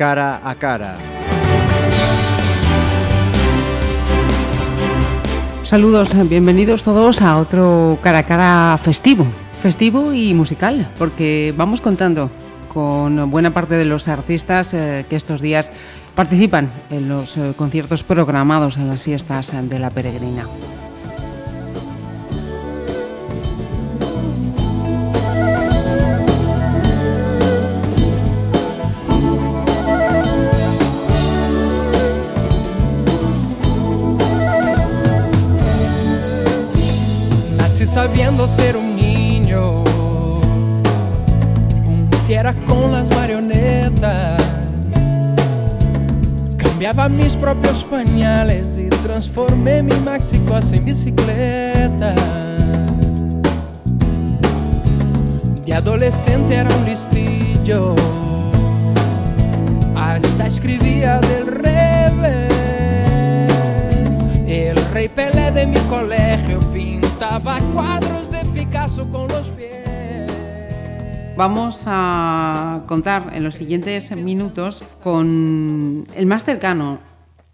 cara a cara. Saludos, bienvenidos todos a otro cara a cara festivo, festivo y musical, porque vamos contando con buena parte de los artistas eh, que estos días participan en los eh, conciertos programados en las fiestas de la peregrina. Sabiendo ser un niño, un fiera con las marionetas. Cambiaba mis propios pañales y transformé mi maxi en bicicleta. De adolescente era un listillo, hasta escribía del revés. Rey Pelé de mi colegio cuadros de Picasso con los pies. Vamos a contar en los siguientes minutos con el más cercano.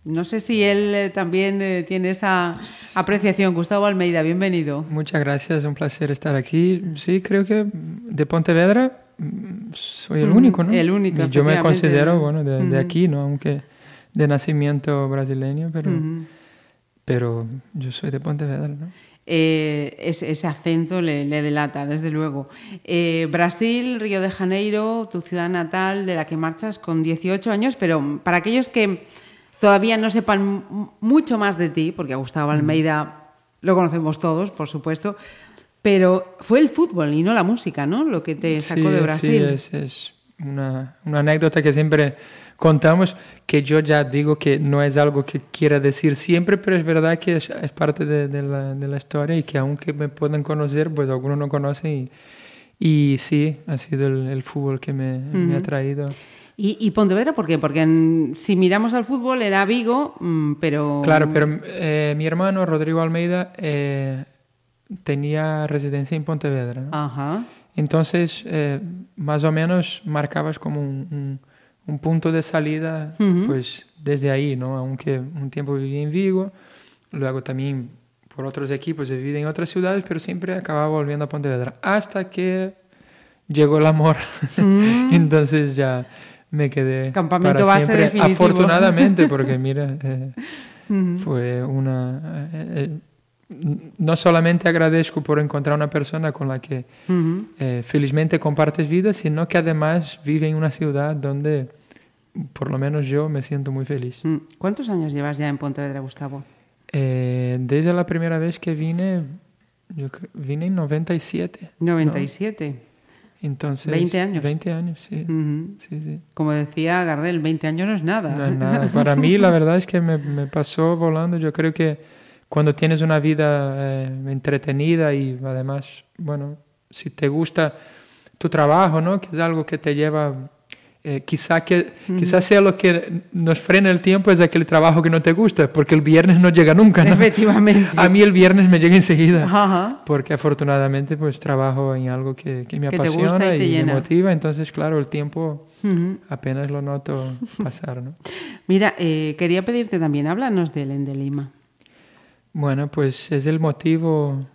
No sé si él eh, también eh, tiene esa apreciación. Gustavo Almeida, bienvenido. Muchas gracias, un placer estar aquí. Sí, creo que de Pontevedra mm, soy el único, ¿no? El único. Yo me considero, bueno, de, aquí, ¿no? Aunque de nacimiento brasileño, pero, pero yo soy de Pontevedra, ¿no? Eh, ese, acento le, delata, desde luego. Eh, Brasil, Río de Janeiro, tu ciudad natal, de la que marchas con 18 años, pero para aquellos que todavía no sepan mucho más de ti, porque a Gustavo Almeida lo conocemos todos, por supuesto, pero fue el fútbol y no la música, ¿no? Lo que te sacó de Brasil. Sí, es, una, una anécdota que siempre contamos que yo ya digo que no es algo que quiera decir siempre, pero es verdad que es, parte de, la, de, la, historia y que aunque me puedan conocer, pues algunos no conocen y, y sí, ha sido el, fútbol que me, me, ha traído. ¿Y, y Pontevedra por qué? Porque si miramos al fútbol era Vigo, mm, pero... Claro, pero eh, mi hermano Rodrigo Almeida eh, tenía residencia en Pontevedra. Ajá. Entonces, eh, más o menos marcabas como un un punto de salida, pues desde ahí, ¿no? Aunque un tiempo viví en Vigo, luego también por otros equipos he vivido en otras ciudades, pero siempre acababa volviendo a Pontevedra, hasta que llegó el amor. Mm. Entonces ya me quedé Campamento para siempre, afortunadamente, porque mira, eh, fue una... Eh, eh, no solamente agradezco por encontrar una persona con la que felizmente compartes vida, sino que además vive en una ciudad donde por lo menos yo me siento muy feliz. Mm. ¿Cuántos años llevas ya en Pontevedra, Gustavo? Eh, desde la primera vez que vine, yo vine en 97. 97. Entonces, 20 años. 20 años, sí. sí, sí. Como decía Gardel, 20 años no es nada. No es nada. Para mí la verdad es que me, me, pasó volando. Yo creo que cuando tienes una vida eh, entretenida y además, bueno, si te gusta tu trabajo, ¿no? Que es algo que te lleva eh, quizá que, quizás sea lo que nos frena el tiempo es aquel trabajo que no te gusta, porque el viernes no llega nunca. ¿no? Efectivamente. A mí el viernes me llega enseguida, porque afortunadamente pues trabajo en algo que, que me apasiona y, me motiva, entonces claro, el tiempo apenas lo noto pasar. ¿no? Mira, eh, quería pedirte también, háblanos del Endelima. Bueno, pues es el motivo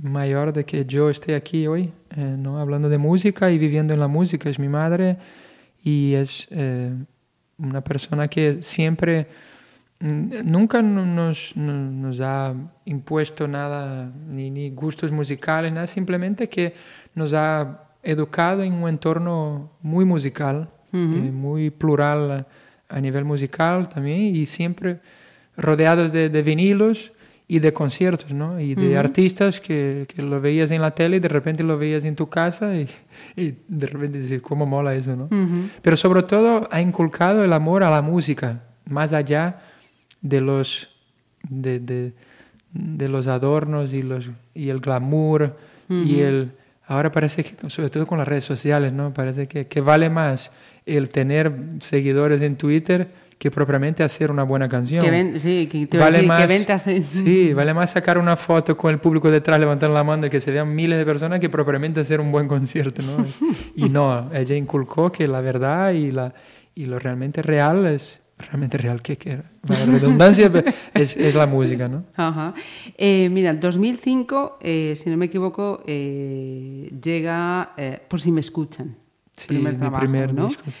mayor de que yo esté aquí hoy, eh, ¿no? hablando de música y viviendo en la música. Es mi madre y es eh, una persona que siempre, mm, nunca nos, nos ha impuesto nada, ni, ni, gustos musicales, nada, simplemente que nos ha educado en un entorno muy musical, eh, muy plural a, nivel musical también, y siempre rodeados de, de vinilos y de conciertos, ¿no? Y de artistas que, que, lo veías en la tele y de repente lo veías en tu casa y, y de repente dices, ¿cómo mola eso, no? Pero sobre todo ha inculcado el amor a la música, más allá de los, de, de, de los adornos y, los, y el glamour y el... Ahora parece que, sobre todo con las redes sociales, ¿no? Parece que, que vale más el tener seguidores en Twitter que propiamente hacer una buena canción. sí, que vale más, Sí, vale más sacar una foto con el público detrás levantando la mano y que se vean miles de personas que propiamente hacer un buen concierto, ¿no? y no, ella inculcó que la verdad y, la, y lo realmente real es realmente real, que, que la redundancia es, es, la música, ¿no? Ajá. Eh, mira, 2005, eh, si no me equivoco, eh, llega eh, Por si me escuchan. Sí, primer mi trabajo, primer ¿no? disco. sí.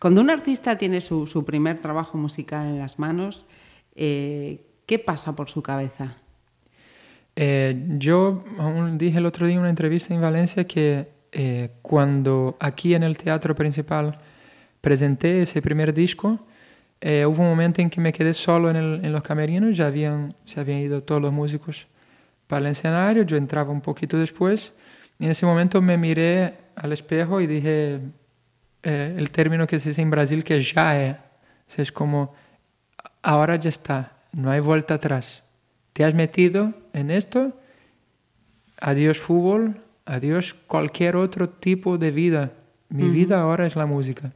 Cuando un artista tiene su, su primer trabajo musical en las manos, eh, ¿qué pasa por su cabeza? Eh, yo dije el otro día en una entrevista en Valencia que eh, cuando aquí en el teatro principal presenté ese primer disco, eh, hubo un momento en que me quedé solo en, el- en los camerinos, ya habían, se habían ido todos los músicos para el escenario, yo entraba un poquito después y en ese momento me miré al espejo y dije eh, el término que se dice en Brasil que ya es, O sea, es como ahora ya está, no hay vuelta atrás. Te has metido en esto, adiós fútbol, adiós cualquier otro tipo de vida. Mi vida ahora es la música.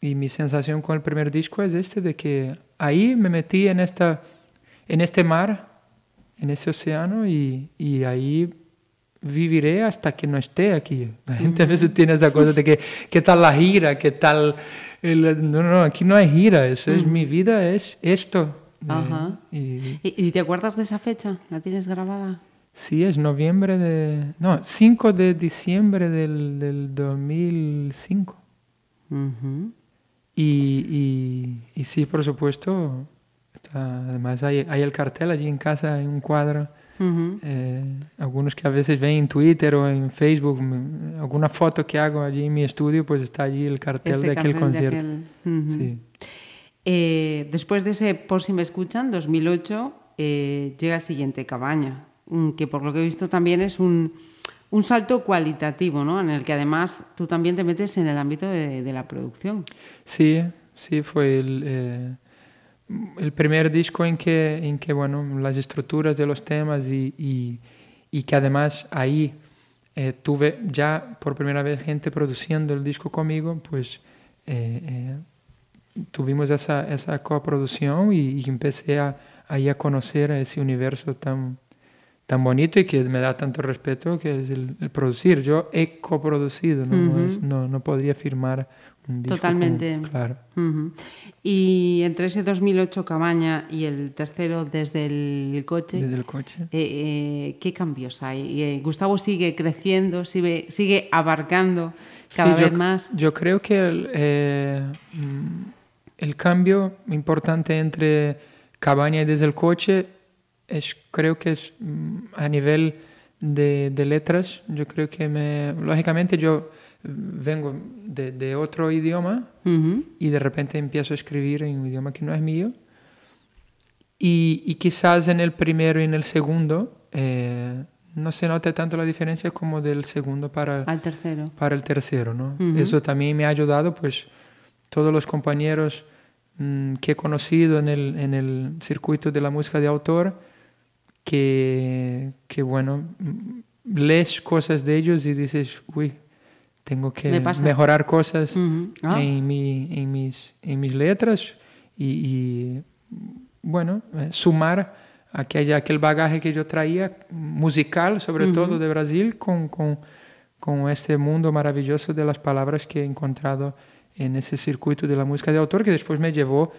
Y mi sensación con el primer disco es este de que ahí me metí en, esta, en este mar, en ese océano y, y ahí viviré hasta que no esté aquí. La gente a veces tiene esa cosa de que, ¿qué tal la gira? ¿Qué tal? el-?" no, no, aquí no hay gira, eso es mi vida, es esto. Eh, Ajá. y, ¿Y, y te acuerdas de esa fecha? ¿La tienes grabada? Sí, es noviembre de... No, 5 de diciembre del, del 2005. Ujú. Y, y, y sí, por supuesto, está- además hay, hay el cartel allí en casa, hay un cuadro. Ujú. eh, algunos que a veces ven en Twitter o en Facebook, alguna foto que hago allí en mi estudio, pues está allí el cartel Ese de aquel de concierto. aquel- Ujú. Sí. Eh, después de ese Por si me escuchan, 2008, eh, llega el siguiente, Cabaña, que por lo que he visto también es un, un salto cualitativo, ¿no? En el que además tú también te metes en el ámbito de, de la producción. Sí, sí, fue el, eh, el primer disco en que, en que, bueno, las estructuras de los temas y, y, y que además ahí eh, tuve ya por primera vez gente produciendo el disco conmigo, pues eh, eh, tuvimos esa, esa coproducción y, y empecé a, ahí a conocer a ese universo tan, tan bonito y que me da tanto respeto que es el, el producir. Yo he coproducido, ¿no? Es- Ujú. no, no podría firmar Totalmente. claro. Y entre ese 2008 Cabaña y el tercero desde el coche, Desde el coche. eh, eh, ¿qué cambios hay? Eh, Gustavo sigue creciendo, sigue, sigue abarcando cada Sí, vez yo, más. Yo creo que el, mm, el cambio importante entre Cabaña y desde el coche es, creo que es mm, a nivel de, de letras. Yo creo que me, lógicamente yo vengo de, de otro idioma y de repente empiezo a escribir en un idioma que no es mío. Y, y quizás en el primero y en el segundo eh, no se note tanto la diferencia como del segundo para, Al tercero. para el tercero, ¿no? Eso también me ha ayudado, pues, todos los compañeros mm, que he conocido en el, en el circuito de la música de autor, que, que bueno, mm, lees cosas de ellos y dices, uy, tengo que Me mejorar cosas Ujú. Ah. en, mi, en, mis, en mis letras y, y, bueno, eh, sumar aquella, aquel bagaje que yo traía musical, sobre Ujú. todo de Brasil, con, con, con este mundo maravilloso de las palabras que he encontrado en ese circuito de la música de autor, que después me llevó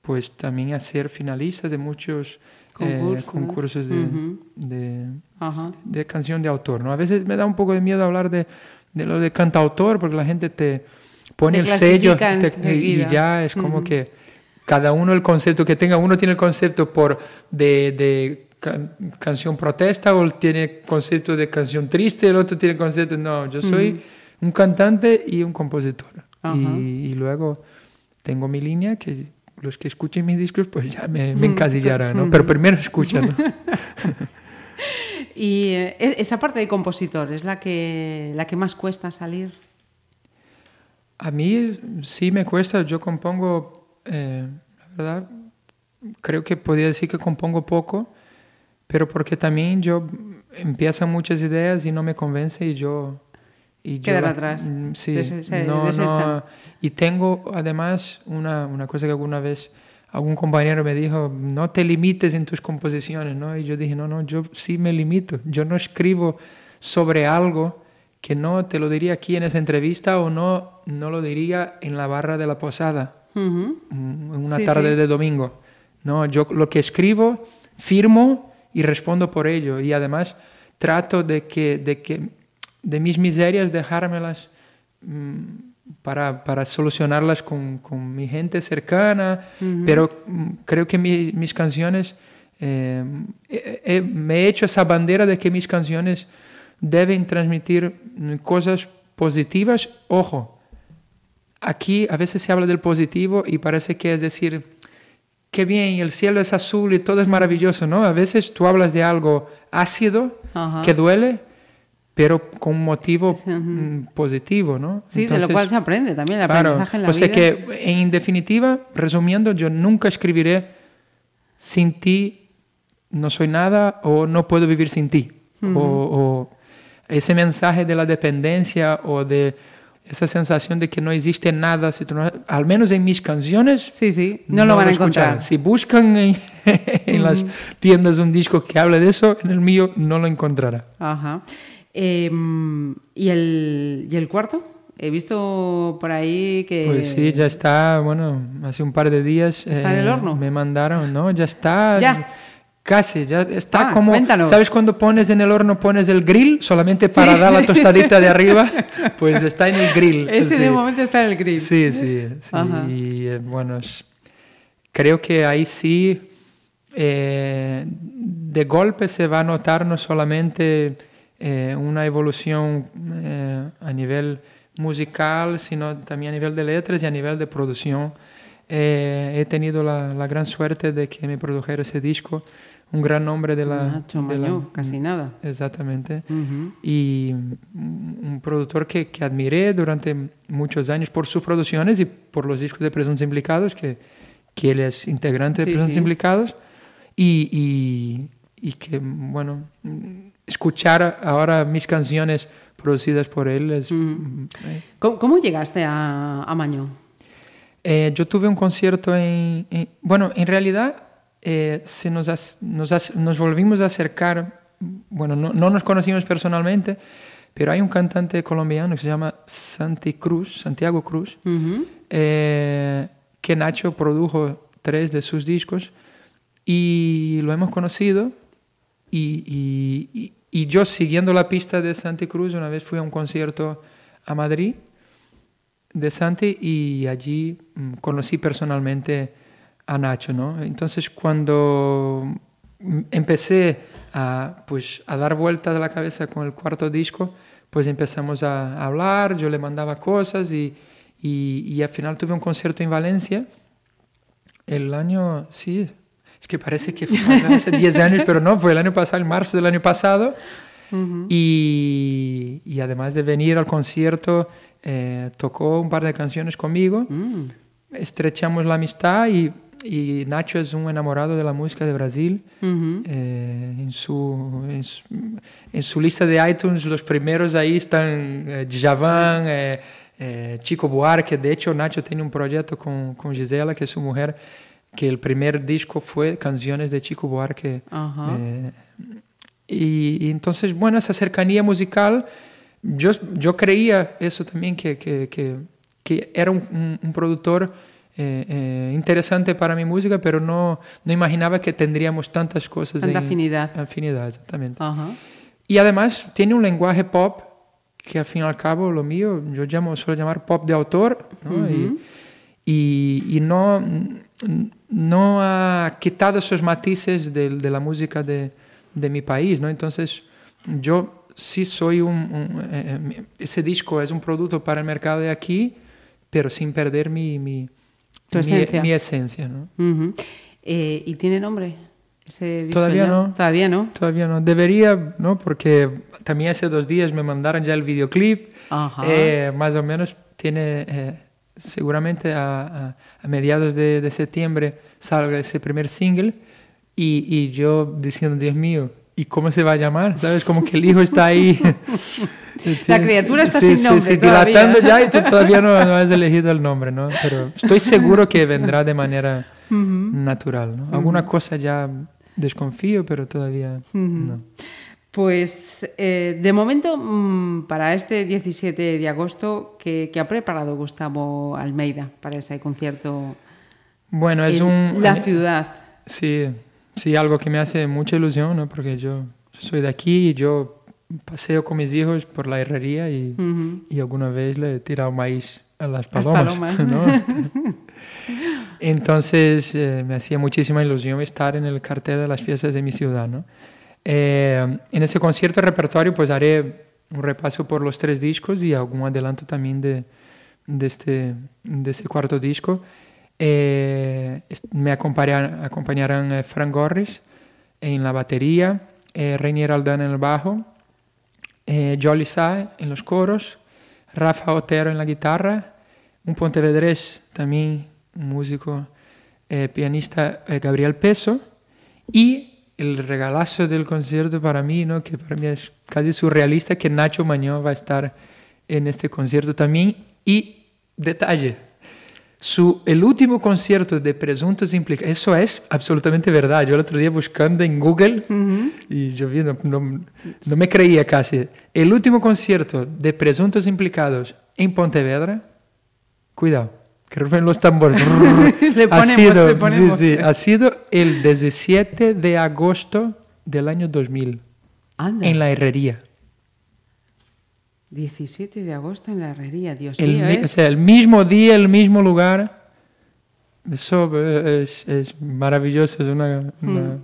pues también a ser finalista de muchos eh, Concursos, ¿no? concursos de, Ujú. de, Ajá. de canción de autor. ¿no? A veces me da un poco de miedo hablar de, de lo de cantautor, porque la gente te pone Te el sello te- y- y ya es como Ujú. que cada uno el concepto que tenga, uno tiene el concepto por de, de can- canción protesta o tiene concepto de canción triste, el otro tiene concepto, no, yo soy un cantante y un compositor. Ajá. Y, y luego tengo mi línea que los que escuchen mis discos pues ya me, me encasillarán, ¿no? Pero primero escuchan, ¿no? Y eh, esa parte de compositor es la que, la que más cuesta salir. A mí sí me cuesta, yo compongo, eh, la verdad, creo que podría decir que compongo poco, pero porque también yo empiezan muchas ideas y no me convence y yo... Y yo Quedan las- atrás, mm, Sí, des- no, no, y tengo además una, una cosa que alguna vez algún compañero me dijo, no te limites en tus composiciones, ¿no? Y yo dije, no, no, yo sí me limito, yo no escribo sobre algo que no te lo diría aquí en esa entrevista o no, no lo diría en la barra de la posada, mm, una Sí, tarde sí. de domingo. No, yo lo que escribo, firmo y respondo por ello. Y además trato de que, de que de mis miserias dejármelas mm, para, para solucionarlas con, con mi gente cercana, pero mm, creo que mi- mis canciones, eh, eh, eh, me he hecho esa bandera de que mis canciones deben transmitir cosas positivas. Ojo, aquí a veces se habla del positivo y parece que es decir, qué bien, el cielo es azul y todo es maravilloso, ¿no? A veces tú hablas de algo ácido, Ajá. que duele, pero con un motivo mm, positivo, ¿no? Sí, de lo Entonces, cual se aprende también el Claro, aprendizaje en la o sea vida. que en definitiva, resumiendo, yo nunca escribiré sin ti no soy nada o no puedo vivir sin ti. o, o ese mensaje de la dependencia o de esa sensación de que no existe nada, si tú no- al menos en mis canciones. Sí, sí, no, lo van a escucharán. encontrar. Si buscan en, en las tiendas un disco que hable de eso, en el mío no lo encontrará. Ajá. Eh, ¿y, el, ¿Y el cuarto? He visto por ahí que... Pues sí, ya está, bueno, hace un par de días. eh, ¿Está en el horno? Me mandaron, ¿no? Ya está. Ya. Casi, ya está Ah, como. cuéntanos. ¿Sabes cuando pones en el horno, pones el grill solamente para dar la tostadita de arriba? Pues está en el grill. Este sí. de momento está en el grill. Sí, sí, sí. Y eh, bueno, creo que ahí sí, eh, de golpe se va a notar no solamente eh, una evolución eh, a nivel musical, sino también a nivel de letras y a nivel de producción. Eh, he tenido la, la gran suerte de que me produjera ese disco, un gran nombre de la... Nacho de la- casi nada. Exactamente Ujú. y un productor que, que admiré durante muchos años por sus producciones y por los discos de Presuntos Implicados, que, que él es integrante de Sí, Presuntos sí. Implicados, y, y, y que, bueno, mm, escuchar ahora mis canciones producidas por él es... mm, eh, ¿Cómo, cómo llegaste a, a Mañó? eh, yo tuve un concierto en... en- bueno, en realidad eh, se nos, as- nos, as- nos volvimos a acercar, bueno, no, no nos conocimos personalmente, pero hay un cantante colombiano que se llama Santi Cruz, Santiago Cruz, que Nacho produjo tres de sus discos y lo hemos conocido y, y- y- yo siguiendo la pista de Santi Cruz una vez fui a un concierto a Madrid de Santi y allí mm, conocí personalmente a Nacho, ¿no? Entonces cuando mm, empecé a, pues, a dar vueltas a la cabeza con el cuarto disco, pues empezamos a hablar, yo le mandaba cosas y, y, y al final tuve un concierto en Valencia el año, sí, es que parece que fue hace 10 años, pero no, fue el año pasado, en marzo del año pasado. y, y además de venir al concierto, eh, tocó un par de canciones conmigo, Mm. estrechamos la amistad y, y Nacho es un enamorado de la música de Brasil. Ujú. Eh, en, su, en, su, en su lista de iTunes, los primeros ahí están eh, Djavan, eh, eh, Chico Buarque. De hecho, Nacho tiene un proyecto con, con Gisela, que es su mujer, que el primer disco fue canciones de Chico Buarque. Ajá. Eh, y, y entonces, bueno, esa cercanía musical, yo, yo creía eso también, que, que, que, que era un, un- un productor eh, eh, interesante para mi música, pero no, no imaginaba que tendríamos tantas cosas. Tanta en- afinidad. Afinidad, exactamente. Ajá. Y además tiene un lenguaje pop que al fin y al cabo lo mío, yo llamo, suelo llamar pop de autor, ¿no? y, y, y no, no ha quitado esos matices de, de la música de, de mi país, ¿no? Entonces, yo sí soy un, un- eh, eh, ese disco es un producto para el mercado de aquí, pero sin perder mi, mi, mi- esencia. mi esencia, ¿no? Eh, ¿Y tiene nombre? Ese disco Todavía ya? no. Todavía no. Todavía no. Debería, ¿no? Porque también hace dos días me mandaron ya el videoclip. Ajá. Eh, más o menos tiene, seguramente a, mediados de, de septiembre salga ese primer single. Y, y yo diciendo, Dios mío, ¿y cómo se va a llamar? ¿Sabes? Como que el hijo está ahí. La criatura está Sí, sin sí, nombre sí, todavía. dilatando ya y tú todavía no, no has elegido el nombre, ¿no? Pero estoy seguro que vendrá de manera natural, ¿no? Alguna cosa ya desconfío, pero todavía no. Pues eh, de momento, mm, para este 17 de agosto, ¿qué, qué ha preparado Gustavo Almeida para ese concierto Bueno, es en un... la ciudad? Sí, sí, algo que me hace mucha ilusión, ¿no? Porque yo soy de aquí y yo paseo con mis hijos por la herrería y, y alguna vez le he tirado maíz a las Las palomas. palomas. ¿no? Entonces eh, me hacía muchísima ilusión estar en el cartel de las fiestas de mi ciudad. ¿no? Eh, en ese concierto repertorio pues haré un repaso por los tres discos y algún adelanto también de, de, este, de ese cuarto disco. Eh, me acompañarán, acompañarán eh, Frank Gorris en la batería, eh, Reinier Aldana en el bajo, eh, Jolly Sae en los coros, Rafa Otero en la guitarra, un pontevedrés también, un músico, eh, pianista eh, Gabriel Peso, y el regalazo del concierto para mí, ¿no? que para mí es casi surrealista, que Nacho Mañón va a estar en este concierto también. Y detalle, su, el último concierto de Presuntos Implicados, eso es absolutamente verdad. Yo el otro día buscando en Google y yo vi, no, no- no me creía casi. El último concierto de Presuntos Implicados en Pontevedra, cuidado, que rufen los tambores. Le ha, ponemos, sido, le ponemos. sí, sí, ha sido el 17 de agosto del año 2000 Anda, en la herrería. 17 de agosto en la herrería, Dios El, mío. es- o sea, el mismo día, el mismo lugar. Eso eh, es, es maravilloso, es una... Hmm.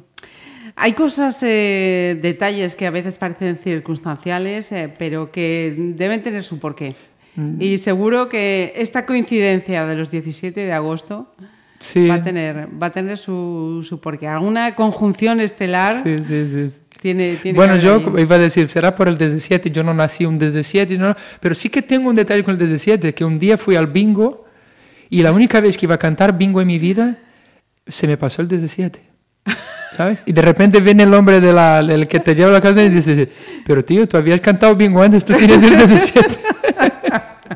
Hay cosas, eh, detalles que a veces parecen circunstanciales, eh, pero que deben tener su porqué. Mm. Y seguro que esta coincidencia de los 17 de agosto Sí, va a tener, va a tener su, su porqué. Alguna conjunción estelar sí, sí, sí. tiene, tiene Bueno, yo iba a decir, será por el 17, yo no nací un 17, no, pero sí que tengo un detalle con el 17, que un día fui al bingo y la única vez que iba a cantar bingo en mi vida, se me pasó el 17. ¿Sabes? Y de repente viene el hombre de la, el que te lleva la casa y dice, pero tío, tú habías cantado bingo antes, tú tienes el 17.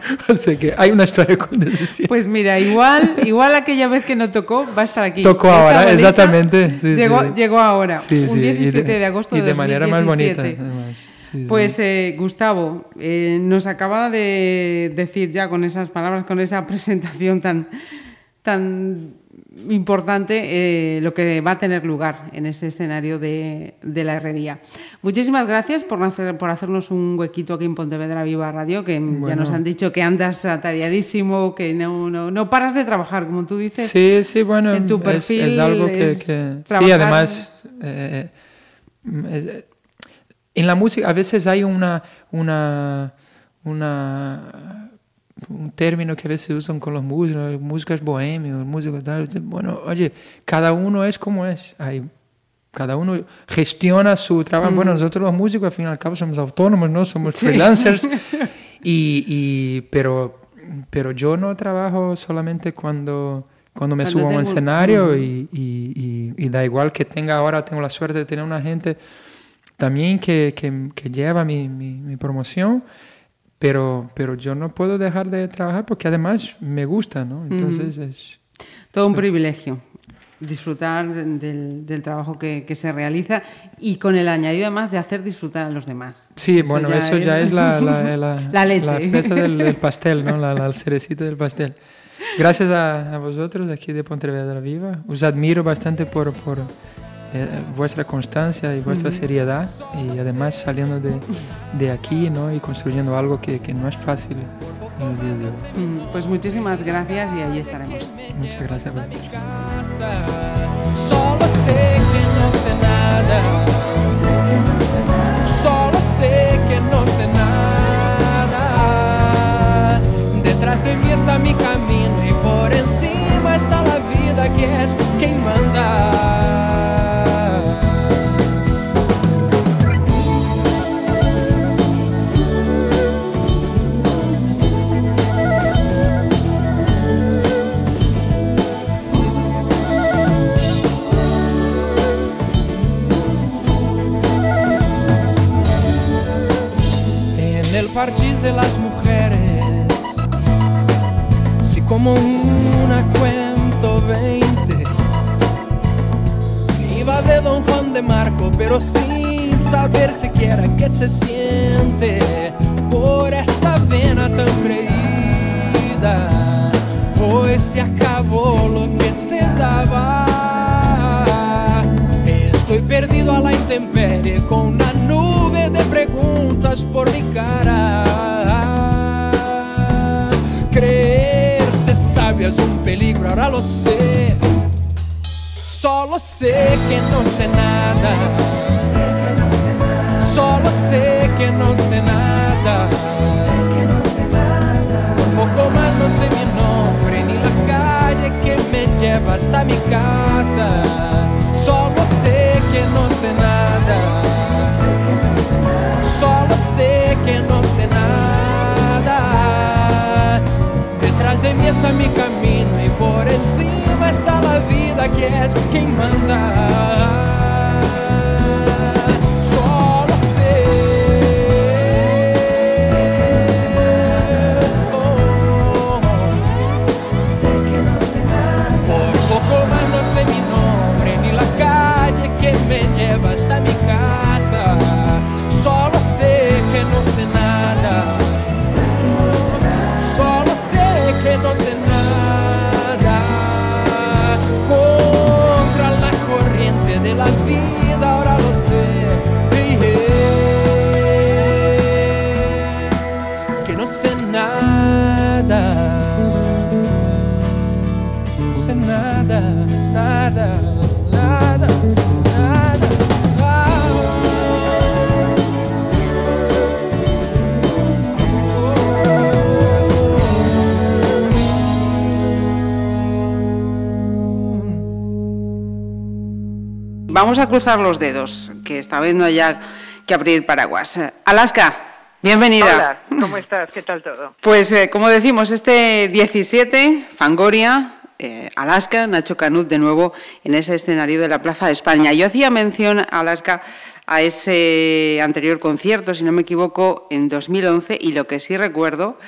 o sea que hay una historia con 17. Pues mira, igual, igual aquella vez que no tocó va a estar aquí. Tocó Esta ahora, exactamente, sí, llegó, sí. llegó ahora, un sí, y 17 de, agosto y de, de manera más bonita. 2017. además. Pues eh, Gustavo, eh, nos acaba de decir ya con esas palabras, con esa presentación tan, tan importante, eh, lo que va a tener lugar en ese escenario de, de la herrería. Muchísimas gracias por, hacer, por hacernos un huequito aquí en Pontevedra Viva Radio, que ya nos han dicho que andas atareadísimo, que no, no, no paras de trabajar, como tú dices. Sí, sí, bueno, en tu perfil es, algo que... es que- sí, además, eh, es- eh, en la música a veces hay una, una, una, un término que a veces usan con los músicos, músicos bohemios, músicos tal. Bueno, oye, cada uno es como es. Hay, cada uno gestiona su trabajo. Bueno, nosotros los músicos al fin y al cabo somos autónomos, ¿no? Somos freelancers. y, y, pero, pero yo no trabajo solamente cuando, cuando me Cuando subo a un escenario Ujú. y, y- y- y da igual que tenga ahora, tengo la suerte de tener una gente también que, que, que lleva mi, mi, mi promoción, pero, pero yo no puedo dejar de trabajar porque además me gusta, ¿no? Entonces es... Todo un privilegio disfrutar del, del trabajo que, que se realiza y con el añadido además de hacer disfrutar a los demás. Sí, bueno, eso ya es la, la, la, La lete. la fresa del, del pastel, ¿no? La, la cerecita del pastel. Gracias a, a vosotros aquí de Pontevedra Viva. Os admiro bastante por, por eh, vuestra constancia y vuestra seriedad y además saliendo de, de aquí ¿no? y construyendo algo que, que no es fácil en los días de hoy. Mm, Pues muchísimas gracias y ahí estaremos. Muchas gracias. Solo sé que no sé nada. Solo sé que no sé nada. Detrás de mí está mi camino y por encima está la vida que es quien manda. De las mujeres, si como una cuento 20, iba de Don Juan de Marco, pero sin saber siquiera qué se siente por esa vena tan creída. Hoy se acabó lo que se daba. Estoy perdido a la intemperie con una de preguntas por mi cara. Creerse sabio es un peligro, ahora lo sé. Solo sé que no sé nada. Solo sé que no sé nada. Poco más no sé mi nombre ni la calle que me lleva hasta mi casa. Solo sé que no sé nada. Solo sé que no sé nada. Detrás de mí está mi camino y por encima está la vida que es quien manda. Solo sé. Oh, Por poco más no sé mi No nada, nada, nada, nada. Vamos a cruzar los dedos, que está viendo ya que abrir paraguas. Alaska, bienvenida. Hola, ¿cómo estás? ¿Qué tal todo? Pues eh, como decimos, este 17, Fangoria, eh, Alaska, Nacho Canut de nuevo en ese escenario de la Plaza de España. Yo hacía mención, Alaska, a ese anterior concierto, si no me equivoco, en 2011, y lo que sí recuerdo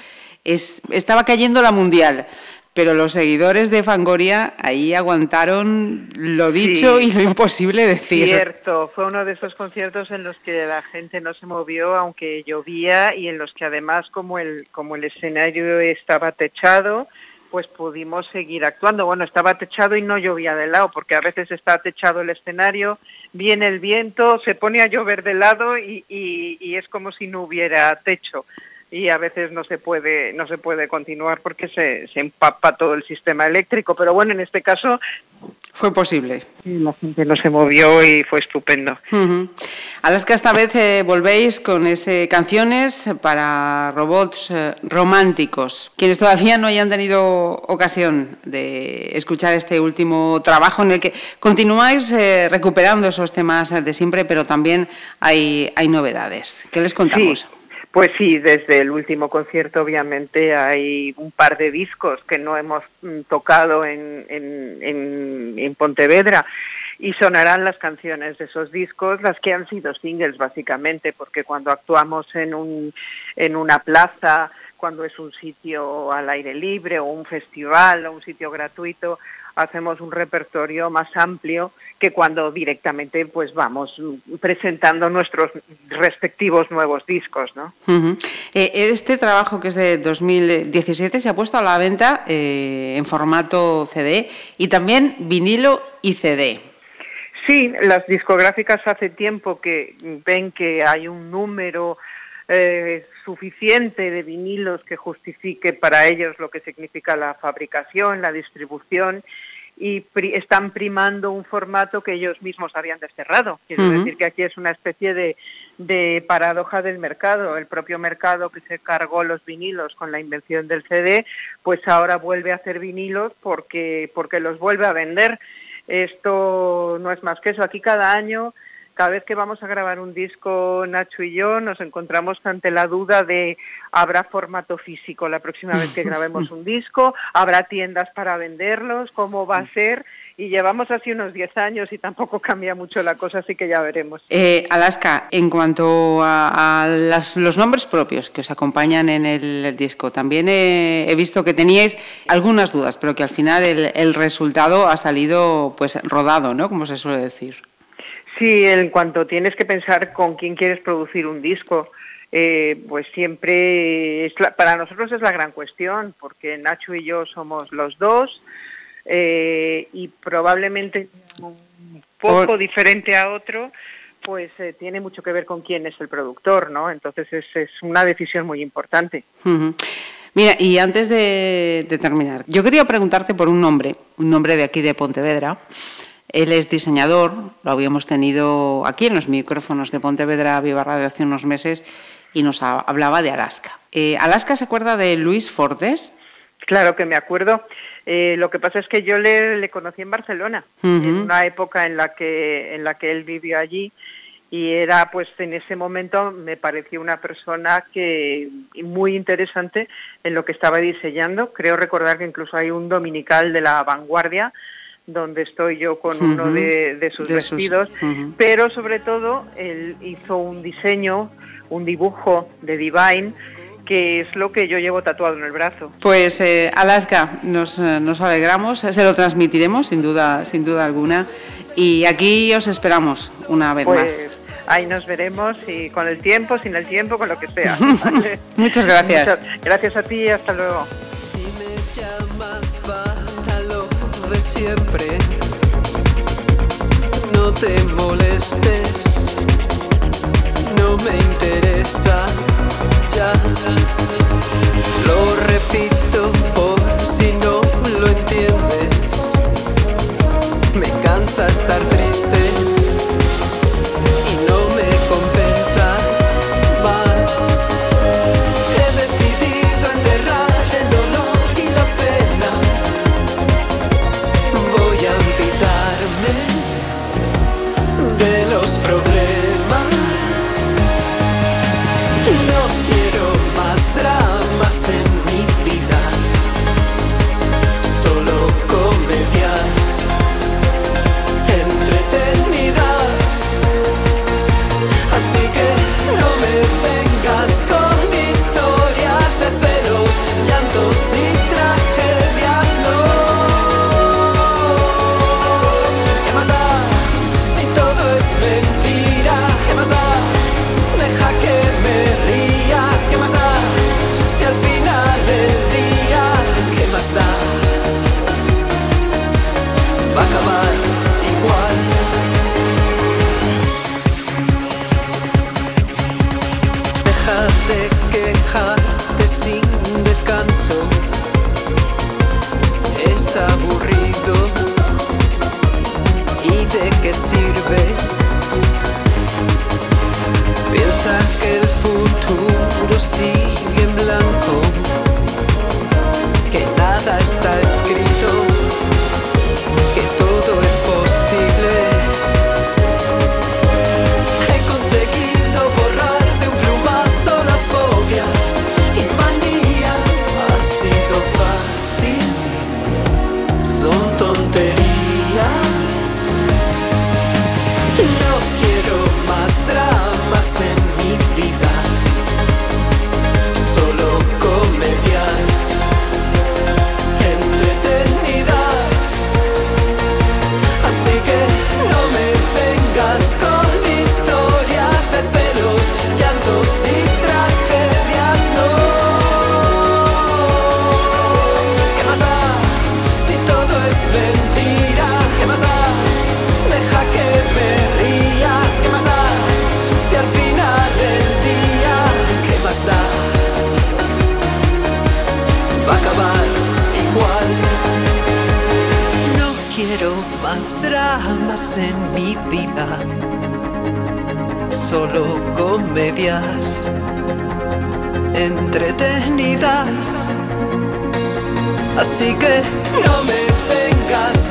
es, estaba cayendo la Mundial. Pero los seguidores de Fangoria ahí aguantaron lo dicho Sí. y lo imposible decir. Cierto, fue uno de esos conciertos en los que la gente no se movió aunque llovía y en los que además como el, como el escenario estaba techado, pues pudimos seguir actuando. Bueno, estaba techado y no llovía de lado, porque a veces está techado el escenario, viene el viento, se pone a llover de lado y, y- es como si no hubiera techo. Y a veces no se puede, no se puede continuar porque se, se empapa todo el sistema eléctrico. Pero bueno, en este caso Fue posible. la gente no se movió y fue estupendo. Ujú. Alaska, esta vez eh, volvéis con ese canciones para robots eh, románticos. Quienes todavía no hayan tenido ocasión de escuchar este último trabajo en el que continuáis eh, recuperando esos temas de siempre, pero también hay, hay novedades. ¿Qué les contamos? Sí, pues sí, desde el último concierto obviamente hay un par de discos que no hemos mm, tocado en, en, en- en Pontevedra. Y sonarán las canciones de esos discos, las que han sido singles básicamente, porque cuando actuamos en, un, en una plaza, cuando es un sitio al aire libre o un festival o un sitio gratuito, hacemos un repertorio más amplio que cuando directamente pues vamos presentando nuestros respectivos nuevos discos, ¿no? Eh, Este trabajo que es de 2017 se ha puesto a la venta eh, en formato CD y también vinilo y CD. Sí, las discográficas hace tiempo que ven que hay un número eh, suficiente de vinilos que justifique para ellos lo que significa la fabricación, la distribución y pri- están primando un formato que ellos mismos habían desterrado. Quiero decir que aquí es una especie de, de paradoja del mercado. El propio mercado que se cargó los vinilos con la invención del CD, pues ahora vuelve a hacer vinilos porque, porque los vuelve a vender. Esto no es más que eso. Aquí cada año, cada vez que vamos a grabar un disco, Nacho y yo, nos encontramos ante la duda de habrá formato físico la próxima vez que grabemos un disco, habrá tiendas para venderlos, cómo va a ser. Y llevamos así unos 10 años y tampoco cambia mucho la cosa, así que ya veremos. Eh, Alaska, en cuanto a, a las- los nombres propios que os acompañan en el disco, también he, he visto que teníais algunas dudas, pero que al final el, el resultado ha salido pues rodado, ¿no? Como se suele decir. Sí, en cuanto tienes que pensar con quién quieres producir un disco, eh, pues siempre, es para nosotros es la gran cuestión, porque Nacho y yo somos los dos eh, y probablemente un poco diferente a otro, pues eh, tiene mucho que ver con quién es el productor, ¿no? Entonces es, es una decisión muy importante. Mira, y antes de, de, terminar, yo quería preguntarte por un nombre, un nombre de aquí de Pontevedra. Él es diseñador, lo habíamos tenido aquí en los micrófonos de Pontevedra Viva Radio hace unos meses y nos hablaba de Alaska. Eh, ¿Alaska se acuerda de Luis Fortes? Claro que me acuerdo. Eh, lo que pasa es que yo le, le conocí en Barcelona, uh -huh. en una época en la que en la que él vivió allí y era pues en ese momento me pareció una persona que muy interesante en lo que estaba diseñando. Creo recordar que incluso hay un dominical de la vanguardia donde estoy yo con uh -huh. uno de, de, sus de vestidos, sus, uh -huh. pero sobre todo él hizo un diseño, un dibujo de Divine que es lo que yo llevo tatuado en el brazo. Pues eh, Alaska, nos, eh, nos, alegramos, se lo transmitiremos sin duda, sin duda alguna. Y aquí os esperamos una vez pues, más. Ahí nos veremos y con el tiempo, sin el tiempo, con lo que sea. Muchas gracias. Muchas, gracias a ti y hasta luego. Siempre, no te molestes, no me interesa ya. Lo repito por si no lo entiendes. Me cansa estar triste entretenidas. Así que no me vengas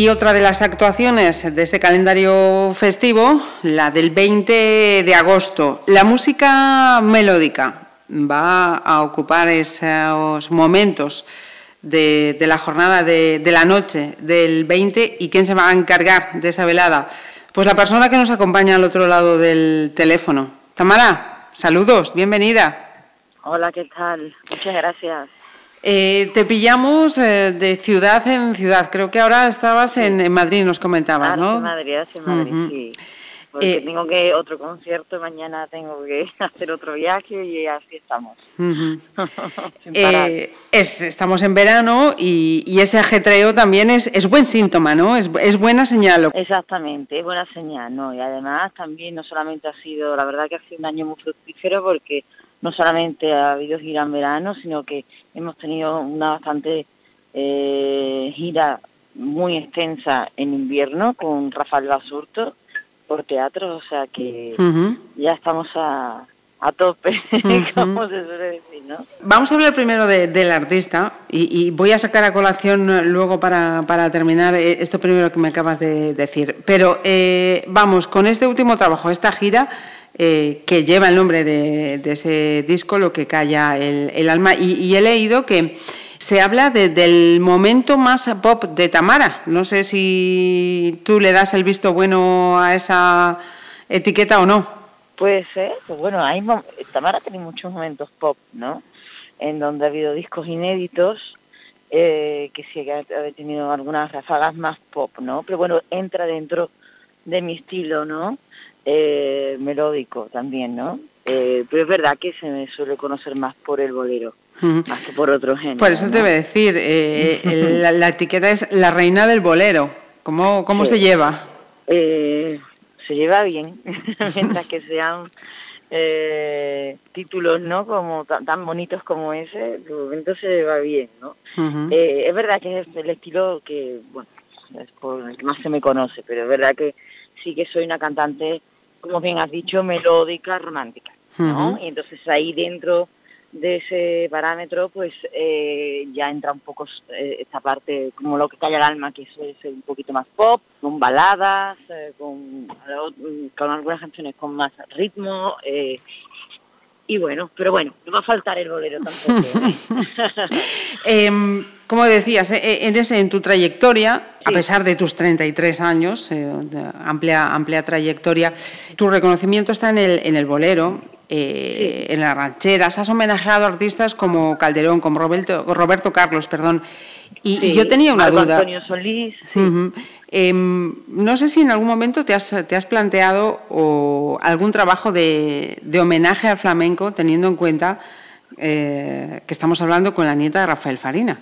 Y otra de las actuaciones de este calendario festivo, la del 20 de agosto. La música melódica va a ocupar esos momentos de, la jornada de, de, la noche del 20 y quién se va a encargar de esa velada. Pues la persona que nos acompaña al otro lado del teléfono. Tamara, saludos, bienvenida. Hola, ¿qué tal? Muchas gracias. Eh, te pillamos eh, de ciudad en ciudad. Creo que ahora estabas en, Madrid, nos comentabas, ah, ¿no? En Madrid, en Madrid, sí. Porque eh, tengo que otro concierto, mañana tengo que hacer otro viaje y así estamos. estamos en verano y, ese ajetreo también es, es buen síntoma, ¿no? Es, es, buena señal. Exactamente, es buena señal, ¿no? Y además también no solamente ha sido, la verdad que ha sido un año muy fructífero porque no solamente ha habido gira en verano, sino que hemos tenido una bastante eh, gira muy extensa en invierno con Rafael Basurto por teatro, o sea que ya estamos a, a tope, como se suele decir, ¿no? Vamos a hablar primero del artista y, voy a sacar a colación luego para, para, terminar eh, esto primero que me acabas de decir. Pero eh, vamos, con este último trabajo, esta gira, eh, que lleva el nombre de, ese disco, Lo que calla el, alma, y, he leído que se habla del momento más pop de Tamara. No sé si tú le das el visto bueno a esa etiqueta o no. Pues bueno, hay, Tamara tiene muchos momentos pop, ¿no? En donde ha habido discos inéditos, eh, que sí ha, ha tenido algunas ráfagas más pop, ¿no? Pero bueno, entra dentro de mi estilo, ¿no? Eh, melódico también, ¿no? Eh, pero es verdad que se me suele conocer más por el bolero, más que por otro género. Por eso te voy a decir, eh, la, etiqueta es la reina del bolero. ¿Cómo, cómo se lleva? Eh, se lleva bien, mientras que sean títulos no como tan, bonitos como ese, de momento se lleva bien, ¿no? es verdad que es el estilo que, bueno, es por el que más se me conoce, pero es verdad que sí que soy una cantante como bien has dicho, melódica, romántica, ¿no? Y entonces ahí dentro de ese parámetro, pues eh, ya entra un poco eh, esta parte como lo que calla el alma, que es un poquito más pop, con baladas, eh, con, con, algunas canciones con más ritmo. Y bueno, pero bueno, no va a faltar el bolero tampoco. Em, como decías, en, ese, en tu trayectoria, a pesar de tus 33 años, amplia, amplia trayectoria, tu reconocimiento está en el, en el bolero, eh, en las rancheras, has homenajeado a artistas como Calderón, como Roberto, Roberto Carlos, perdón. Y, yo tenía una duda. Antonio Solís. Em, no sé si en algún momento te has, te has planteado o algún trabajo de, de, homenaje al flamenco, teniendo en cuenta eh, que estamos hablando con la nieta de Rafael Farina.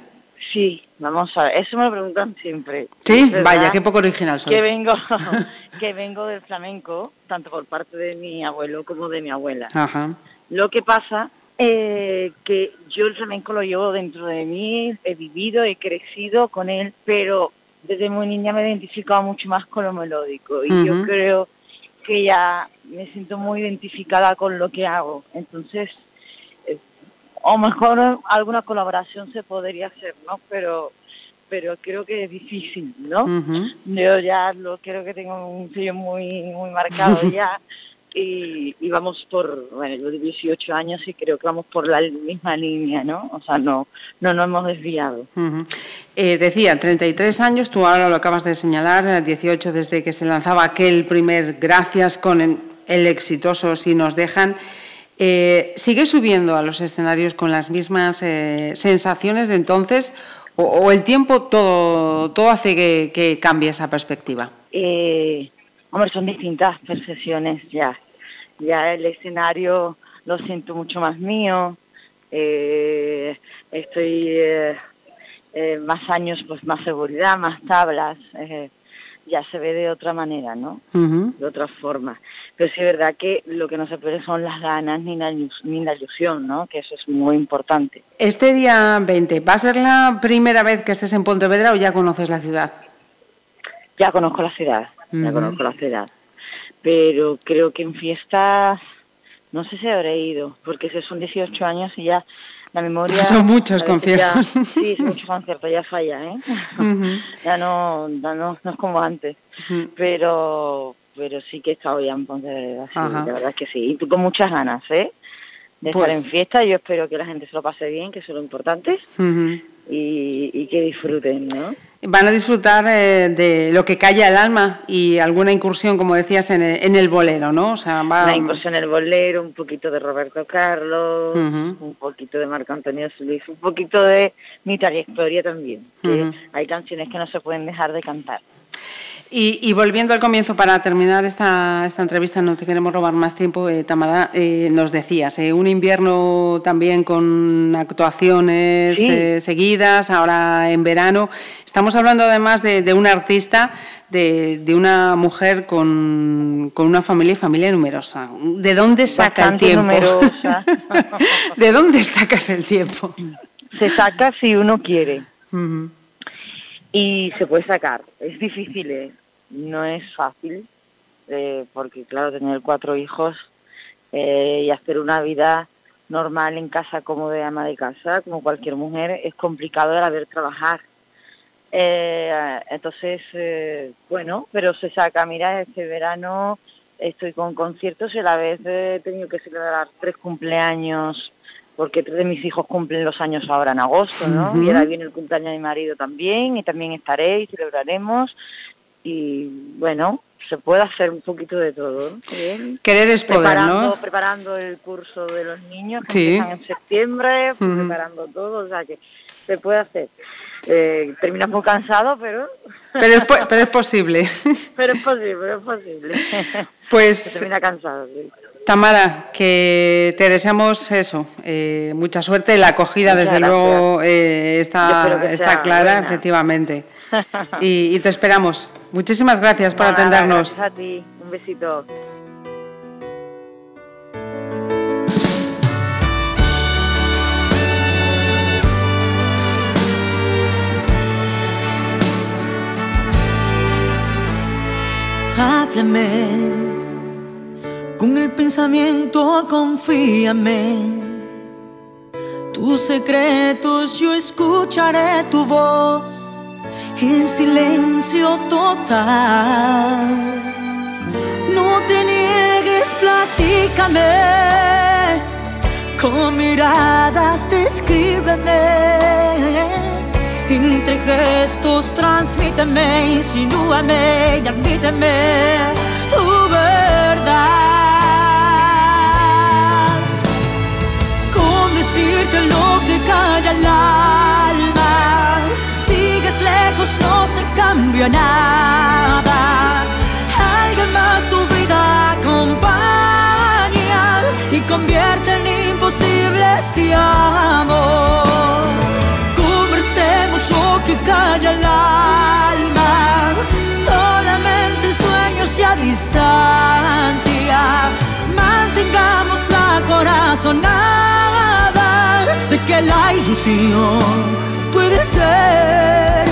Sí, vamos a ver, eso me lo preguntan siempre. Sí, vaya, qué poco original soy. Que vengo, que vengo del flamenco, tanto por parte de mi abuelo como de mi abuela. Ajá. Lo que pasa eh, que yo el flamenco lo llevo dentro de mí, he vivido, he crecido con él, pero desde muy niña me he identificado mucho más con lo melódico y yo creo que ya me siento muy identificada con lo que hago. Entonces, o mejor alguna colaboración se podría hacer, ¿no? Pero pero creo que es difícil, ¿no? Yo ya lo creo que tengo un sello muy muy marcado ya y, vamos por, bueno, yo de 18 años y creo que vamos por la misma línea, ¿no? O sea, no no nos hemos desviado. eh, decía, 33 años, tú ahora lo acabas de señalar, 18 desde que se lanzaba aquel primer Gracias con el exitoso Si nos dejan. Eh, ¿Sigue subiendo a los escenarios con las mismas eh, sensaciones de entonces o, el tiempo todo, todo hace que, cambie esa perspectiva? Eh, hombre, son distintas percepciones ya. Ya el escenario lo siento mucho más mío. estoy más años, pues más seguridad, más tablas ya se ve de otra manera, ¿no? De otra forma. Pero sí es verdad que lo que no se pierde son las ganas ni la, ni la ilusión, ¿no? Que eso es muy importante. Este día 20, ¿va a ser la primera vez que estés en Pontevedra o ya conoces la ciudad? Ya conozco la ciudad, ya conozco la ciudad. Pero creo que en fiestas, no sé si habré ido, porque son 18 años y ya la memoria... Son muchos conciertos. ya- sí, son muchos conciertos, ya falla, ¿eh? ya no, ya no, no es como antes. Pero pero sí que he estado ya en Pontevedra, sí, de verdad que sí. Y tú con muchas ganas, ¿eh? De Pues- estar en fiesta. Yo espero que la gente se lo pase bien, que eso es lo importante. Y, y que disfruten, ¿no? Van a disfrutar eh, de lo que calla el alma y alguna incursión, como decías, en el, en el bolero, ¿no? O sea, va... La incursión en el bolero, un poquito de Roberto Carlos, un poquito de Marco Antonio Solís, un poquito de mi trayectoria también. Que hay canciones que no se pueden dejar de cantar. Y, y volviendo al comienzo, para terminar esta, esta entrevista, no te queremos robar más tiempo, eh, Tamara, eh, nos decías, eh, un invierno también con actuaciones Sí. eh, seguidas, ahora en verano. Estamos hablando además de, de una artista, de, de una mujer con, con una familia y familia numerosa. ¿De dónde saca Bastante el tiempo? numerosa. ¿De dónde sacas el tiempo? se saca si uno quiere. Ujú. Y se puede sacar. Es difícil, ¿eh? no es fácil, eh, porque claro, tener cuatro hijos eh, y hacer una vida normal en casa como de ama de casa, como cualquier mujer, es complicado el haber trabajar. Entonces, bueno, pero se saca, mira, este verano estoy con conciertos y a la vez he tenido que celebrar tres cumpleaños porque tres de mis hijos cumplen los años ahora en agosto, ¿no? Y ahora viene el cumpleaños de mi marido también, y también estaré y celebraremos. Y bueno, se puede hacer un poquito de todo. ¿no? Bien. Querer es poder, preparando, ¿no? preparando el curso de los niños que Sí. empiezan en septiembre, pues, preparando todo, o sea que se puede hacer. Eh, terminas muy cansado, pero Pero es, pero es posible. pero es posible, pero es posible. se Pues termina cansado. sí. Tamara, que te deseamos eso, eh, mucha suerte. La acogida, Muchas desde gracias. luego, eh, está, clara, buena. efectivamente. Y, y te esperamos. Muchísimas gracias por Nada, atendernos. Gracias a ti. Un besito. Háblame con el pensamiento, confíame. Tus secretos yo escucharé tu voz en silencio total. No te niegues, platícame. Con miradas descríbeme. Entre gestos transmíteme, insinúame y admíteme tu verdad. Decirte lo que calla el alma, sigues lejos, no se cambia nada. Alguien más tu vida acompaña y convierte en imposible este amor. Conversemos lo que calla el alma, solamente sueños y a distancia. Mantengamos la corazonada que la ilusión puede ser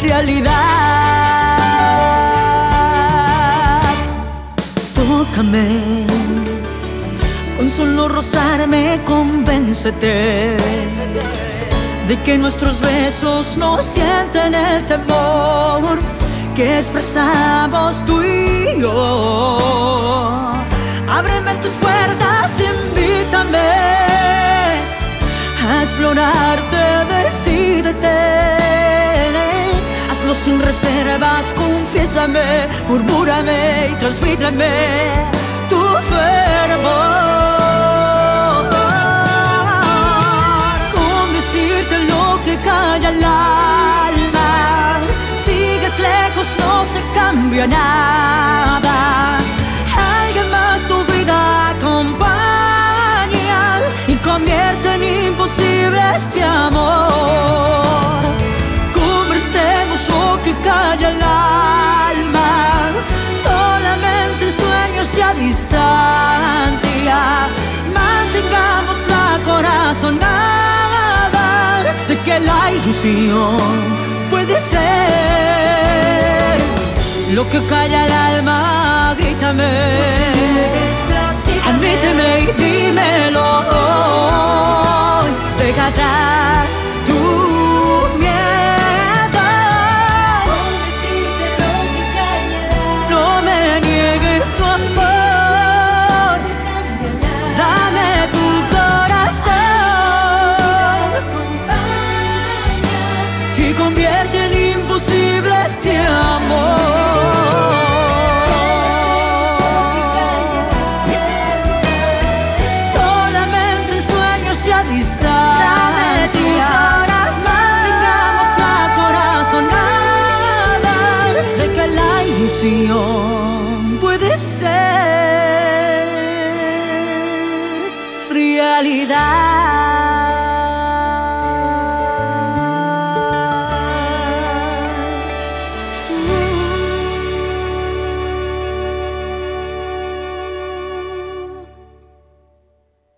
realidad. Tócame, con solo rozarme, convéncete de que nuestros besos no sienten el temor que expresamos tú y yo. Ábreme tus puertas, explorarte, decídete. Hazlo sin reservas, confiésame, murmúrame y transmíteme tu fervor. Con decirte lo que calla el alma, sigues lejos, no se cambia nada. Alguien más tu vida acompaña y convierte imposible este amor. Conversemos lo que calla el alma, solamente sueños y a distancia. Mantengamos la corazonada de que la ilusión puede ser lo que calla el alma, grítame. Αν είτε με ειδημένο Δεν